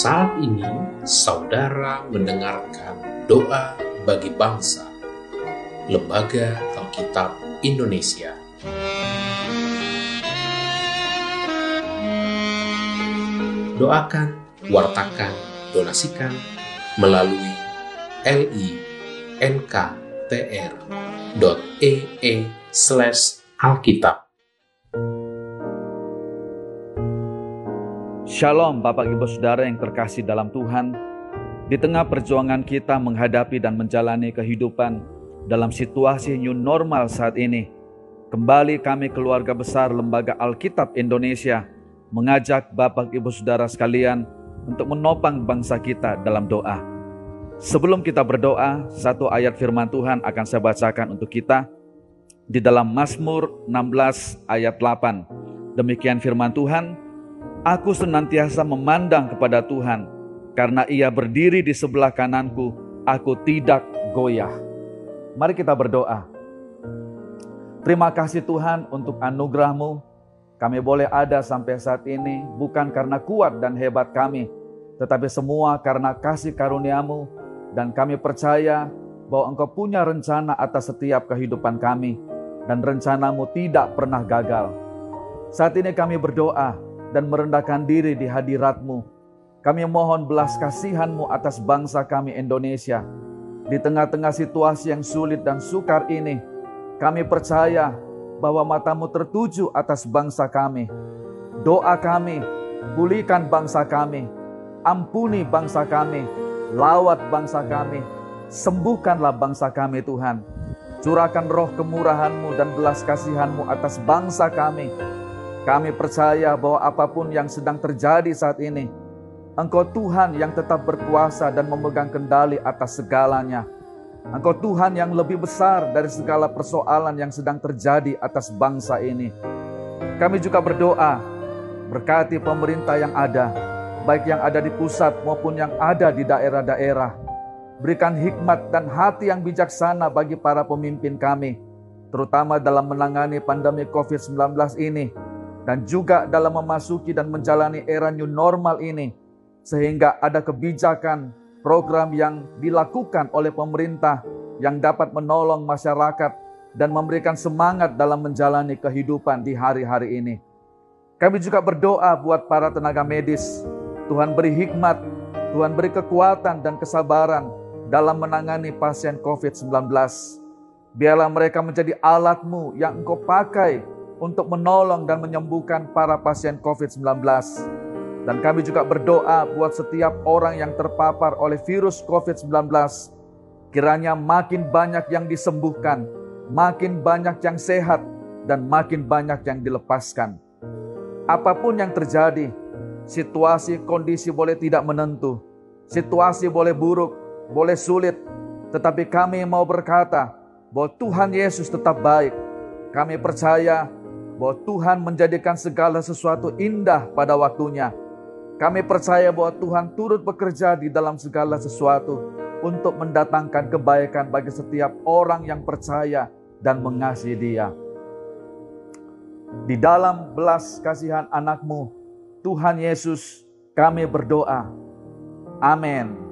Saat ini, saudara mendengarkan doa bagi bangsa, Lembaga Alkitab Indonesia. Doakan, wartakan, donasikan melalui linktr.ee Shalom Bapak Ibu Saudara yang terkasih dalam Tuhan. Di tengah perjuangan kita menghadapi dan menjalani kehidupan dalam situasi new normal saat ini, kembali kami keluarga besar Lembaga Alkitab Indonesia mengajak Bapak Ibu Saudara sekalian untuk menopang bangsa kita dalam doa. Sebelum kita berdoa, satu ayat firman Tuhan akan saya bacakan untuk kita di dalam Mazmur 16 ayat 8. Demikian firman Tuhan, Aku senantiasa memandang kepada Tuhan, karena ia berdiri di sebelah kananku, aku tidak goyah. Mari kita berdoa. Terima kasih Tuhan untuk anugerahmu, kami boleh ada sampai saat ini bukan karena kuat dan hebat kami, tetapi semua karena kasih karuniamu dan kami percaya bahwa engkau punya rencana atas setiap kehidupan kami dan rencanamu tidak pernah gagal. Saat ini kami berdoa dan merendahkan diri di hadiratmu. Kami mohon belas kasihanmu atas bangsa kami Indonesia. Di tengah-tengah situasi yang sulit dan sukar ini, kami percaya bahwa matamu tertuju atas bangsa kami. Doa kami, pulihkan bangsa kami, ampuni bangsa kami, lawat bangsa kami, sembuhkanlah bangsa kami Tuhan. Curahkan roh kemurahanmu dan belas kasihanmu atas bangsa kami. Kami percaya bahwa apa pun yang sedang terjadi saat ini, Engkau Tuhan yang tetap berkuasa dan memegang kendali atas segalanya. Engkau Tuhan yang lebih besar dari segala persoalan yang sedang terjadi atas bangsa ini. Kami juga berdoa, berkati pemerintah yang ada, baik yang ada di pusat maupun yang ada di daerah-daerah. Berikan hikmat dan hati yang bijaksana bagi para pemimpin kami, terutama dalam menangani pandemi COVID-19 ini, dan juga dalam memasuki dan menjalani era new normal ini, sehingga ada kebijakan program yang dilakukan oleh pemerintah yang dapat menolong masyarakat dan memberikan semangat dalam menjalani kehidupan di hari-hari ini. Kami juga berdoa buat para tenaga medis. Tuhan beri hikmat, Tuhan beri kekuatan dan kesabaran dalam menangani pasien COVID-19. Biarlah mereka menjadi alatmu yang engkau pakai untuk menolong dan menyembuhkan para pasien COVID-19. Dan kami juga berdoa buat setiap orang yang terpapar oleh virus COVID-19. Kiranya makin banyak yang disembuhkan, makin banyak yang sehat, dan makin banyak yang dilepaskan. Apa pun yang terjadi, situasi kondisi boleh tidak menentu, situasi boleh buruk, boleh sulit, tetapi kami mau berkata bahwa Tuhan Yesus tetap baik. Kami percaya bahwa Tuhan menjadikan segala sesuatu indah pada waktunya kami percaya bahwa Tuhan turut bekerja di dalam segala sesuatu untuk mendatangkan kebaikan bagi setiap orang yang percaya dan mengasihi Dia. Di dalam belas kasihan anakmu, Tuhan Yesus, kami berdoa. Amin.